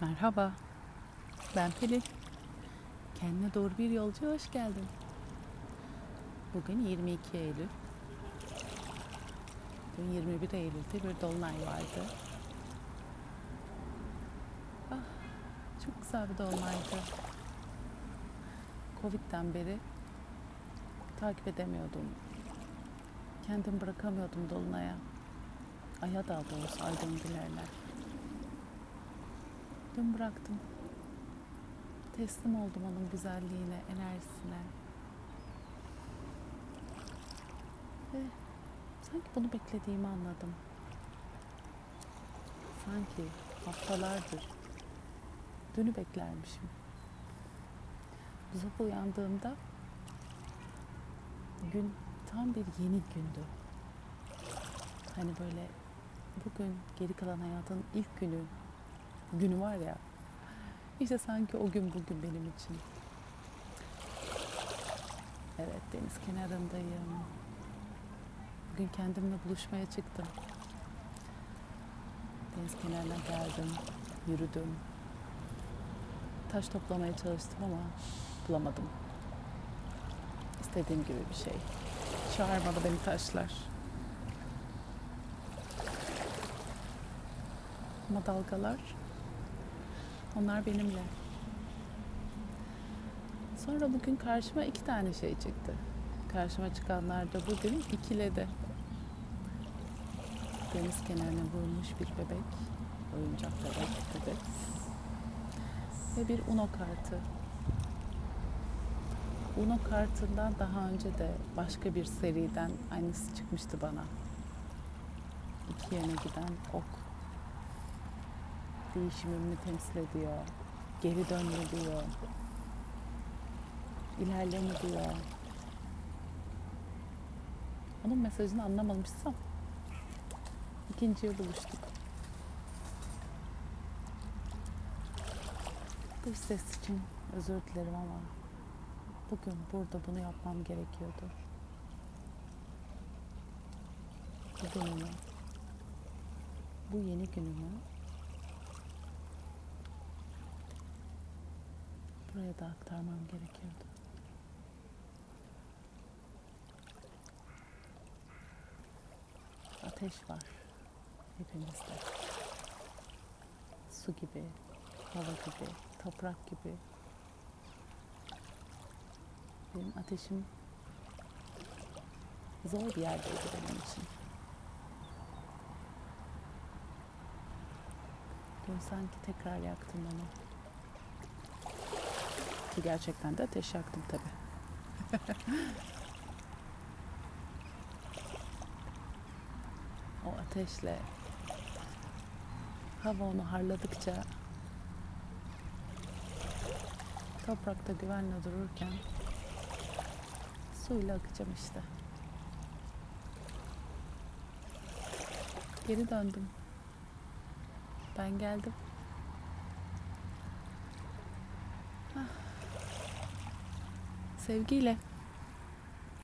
Merhaba. Ben Pelin. Kendine doğru bir yolcu hoş geldin. Bugün 22 Eylül. Dün 21 Eylül'de bir dolunay vardı. Ah, çok güzel bir dolunaydı. Covid'den beri takip edemiyordum. Kendim bırakamıyordum dolunaya. Aya daha doğrusu aydın gülerler. Dün bıraktım. Teslim oldum onun güzelliğine, enerjisine. Ve sanki bunu beklediğimi anladım. Sanki haftalardır dünü beklermişim. Bu sabah uyandığımda gün tam bir yeni gündü. Hani böyle bugün geri kalan hayatın ilk günü günü var ya. İşte sanki o gün bugün benim için. Evet deniz kenarındayım. Bugün kendimle buluşmaya çıktım. Deniz kenarına geldim, yürüdüm. Taş toplamaya çalıştım ama bulamadım. İstediğim gibi bir şey. Çağırmadı beni taşlar. Ama dalgalar onlar benimle. Sonra bugün karşıma iki tane şey çıktı. Karşıma çıkanlar da bugün ikiledi. Deniz kenarına vurmuş bir bebek. Oyuncak bebek bebek. Ve bir Uno kartı. Uno kartından daha önce de başka bir seriden aynısı çıkmıştı bana. İki yöne giden ok değişimimi temsil ediyor. Geri dönme diyor. İlerleme diyor. Onun mesajını anlamamışsam ikinciye buluştuk. Dış ses için özür dilerim ama bugün burada bunu yapmam gerekiyordu. Bu günümü, bu yeni günümü buraya da aktarmam gerekiyordu. Ateş var hepimizde. Su gibi, hava gibi, toprak gibi. Benim ateşim zor bir yerdeydi benim için. Dün sanki tekrar yaktım onu. Ki gerçekten de ateş yaktım tabi. o ateşle hava onu harladıkça toprakta güvenle dururken suyla akacağım işte. Geri döndüm. Ben geldim. Sevgiyle.